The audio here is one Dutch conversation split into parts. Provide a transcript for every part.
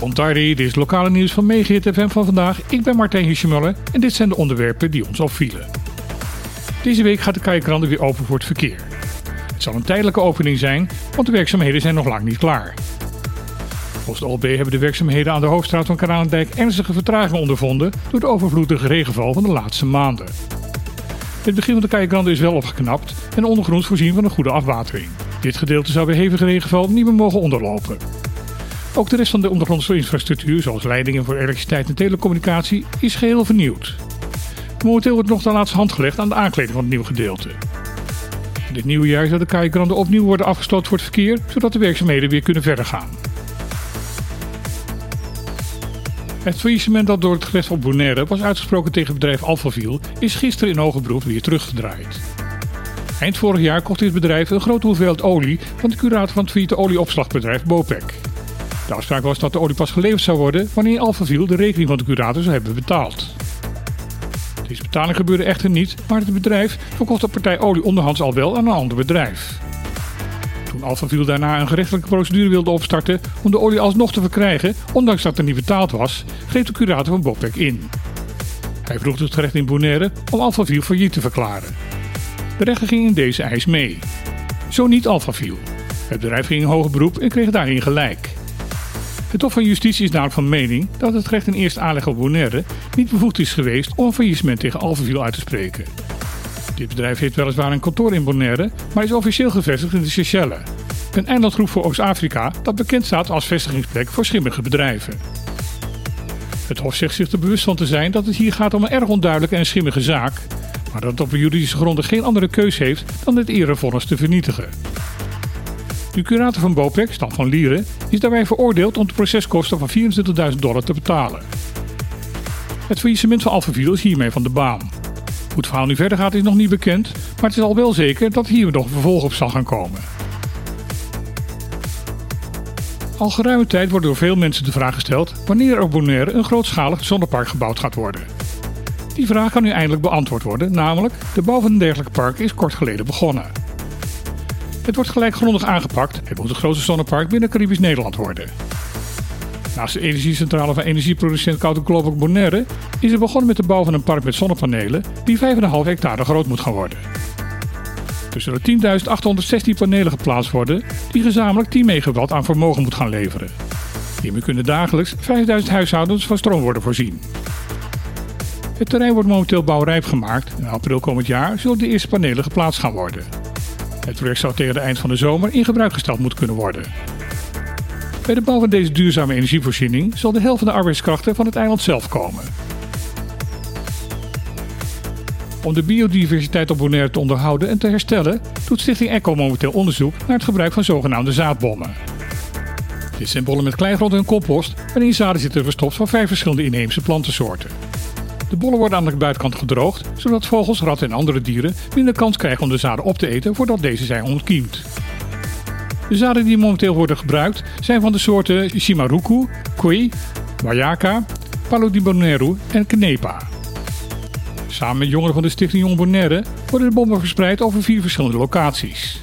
Ontardi, dit is lokale nieuws van Megahit FM van vandaag. Ik ben Martijn Hirschmuller en dit zijn de onderwerpen die ons opvielen. Deze week gaat de Kijkrande weer open voor het verkeer. Het zal een tijdelijke opening zijn, want de werkzaamheden zijn nog lang niet klaar. Volgens de OLB hebben de werkzaamheden aan de hoofdstraat van Kralendijk ernstige vertraging ondervonden door de overvloedige regenval van de laatste maanden. Het begin van de Kijkrande is wel opgeknapt en de ondergrond voorzien van een goede afwatering. Dit gedeelte zou bij hevige regenval niet meer mogen onderlopen. Ook de rest van de ondergrondse infrastructuur, zoals leidingen voor elektriciteit en telecommunicatie, is geheel vernieuwd. Momenteel wordt nog de laatste hand gelegd aan de aankleding van het nieuwe gedeelte. Dit nieuwe jaar zal de Kaikrande opnieuw worden afgesloten voor het verkeer, zodat de werkzaamheden weer kunnen verder gaan. Het faillissement dat door het gerecht van Bonaire was uitgesproken tegen bedrijf Alphaville is gisteren in hoge beroep weer teruggedraaid. Eind vorig jaar kocht dit bedrijf een grote hoeveelheid olie van de curator van het failliete olieopslagbedrijf Bopec. De afspraak was dat de olie pas geleverd zou worden wanneer Alphaville de rekening van de curator zou hebben betaald. Deze betaling gebeurde echter niet, maar het bedrijf verkocht de partij olie onderhands al wel aan een ander bedrijf. Toen Alphaville daarna een gerechtelijke procedure wilde opstarten om de olie alsnog te verkrijgen, ondanks dat er niet betaald was, greep de curator van Bopec in. Hij vroeg het gerecht in Bonaire om Alphaville failliet te verklaren. De rechter ging in deze eis mee. Zo niet Alphaville. Het bedrijf ging in hoger beroep en kreeg daarin gelijk. Het Hof van Justitie is namelijk van mening dat het gerecht in eerste aanleg op Bonaire niet bevoegd is geweest om faillissement tegen Alphaville uit te spreken. Dit bedrijf heeft weliswaar een kantoor in Bonaire, maar is officieel gevestigd in de Seychelles. Een eilandgroep voor Oost-Afrika dat bekend staat als vestigingsplek voor schimmige bedrijven. Het Hof zegt zich er bewust van te zijn dat het hier gaat om een erg onduidelijke en schimmige zaak, maar dat het op juridische gronden geen andere keus heeft dan het erevonnis te vernietigen. De curator van Bopec, Stan van Lieren, is daarbij veroordeeld om de proceskosten van 24.000 dollar te betalen. Het faillissement van Alphaville is hiermee van de baan. Hoe het verhaal nu verder gaat is nog niet bekend, maar het is al wel zeker dat hier nog een vervolg op zal gaan komen. Al geruime tijd wordt door veel mensen de vraag gesteld wanneer op Bonaire een grootschalig zonnepark gebouwd gaat worden. Die vraag kan nu eindelijk beantwoord worden, namelijk de bouw van een dergelijk park is kort geleden begonnen. Het wordt gelijk grondig aangepakt en moet het grootste zonnepark binnen Caribisch Nederland worden. Naast de energiecentrale van energieproducent Koude Global Bonaire is er begonnen met de bouw van een park met zonnepanelen die 5,5 hectare groot moet gaan worden. Er zullen 10.816 panelen geplaatst worden die gezamenlijk 10 megawatt aan vermogen moet gaan leveren. Hiermee kunnen dagelijks 5000 huishoudens van stroom worden voorzien. Het terrein wordt momenteel bouwrijp gemaakt en in april komend jaar zullen de eerste panelen geplaatst gaan worden. Het project zou tegen het eind van de zomer in gebruik gesteld moeten kunnen worden. Bij de bouw van deze duurzame energievoorziening zal de helft van de arbeidskrachten van het eiland zelf komen. Om de biodiversiteit op Bonaire te onderhouden en te herstellen, doet Stichting Echo momenteel onderzoek naar het gebruik van zogenaamde zaadbommen. Dit zijn bollen met kleigrond en compost waarin zaden zitten verstopt van vijf verschillende inheemse plantensoorten. De bollen worden aan de buitenkant gedroogd, zodat vogels, ratten en andere dieren minder kans krijgen om de zaden op te eten voordat deze zijn ontkiemd. De zaden die momenteel worden gebruikt zijn van de soorten Shimaruku, Koi, Wayaka, Palo en Knepa. Samen met jongeren van de Stichting Jong Bonaire worden de bommen verspreid over vier verschillende locaties.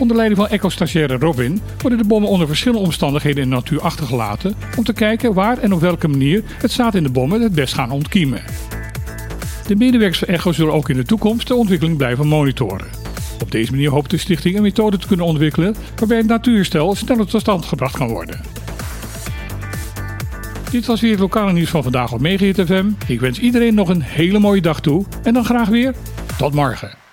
Onder leiding van eco-stagiaire Robin worden de bommen onder verschillende omstandigheden in de natuur achtergelaten om te kijken waar en op welke manier het zaad in de bommen het best gaan ontkiemen. De medewerkers van ECHO zullen ook in de toekomst de ontwikkeling blijven monitoren. Op deze manier hoopt de stichting een methode te kunnen ontwikkelen waarbij het natuurstel sneller tot stand gebracht kan worden. Dit was weer het lokale nieuws van vandaag op Megahit FM. Ik wens iedereen nog een hele mooie dag toe en dan graag weer tot morgen.